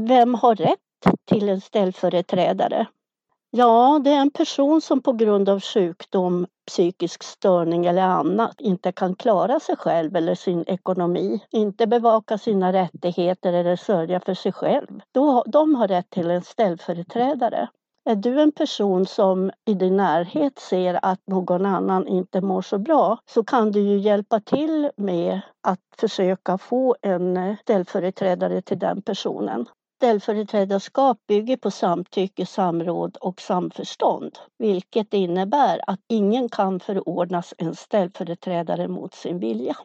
Vem har rätt till en ställföreträdare? Ja, det är en person som på grund av sjukdom, psykisk störning eller annat inte kan klara sig själv eller sin ekonomi, inte bevaka sina rättigheter eller sörja för sig själv. Då, de har rätt till en ställföreträdare. Är du en person som i din närhet ser att någon annan inte mår så bra så kan du ju hjälpa till med att försöka få en eh, ställföreträdare till den personen. Ställföreträdarskap bygger på samtycke, samråd och samförstånd, vilket innebär att ingen kan förordnas en ställföreträdare mot sin vilja.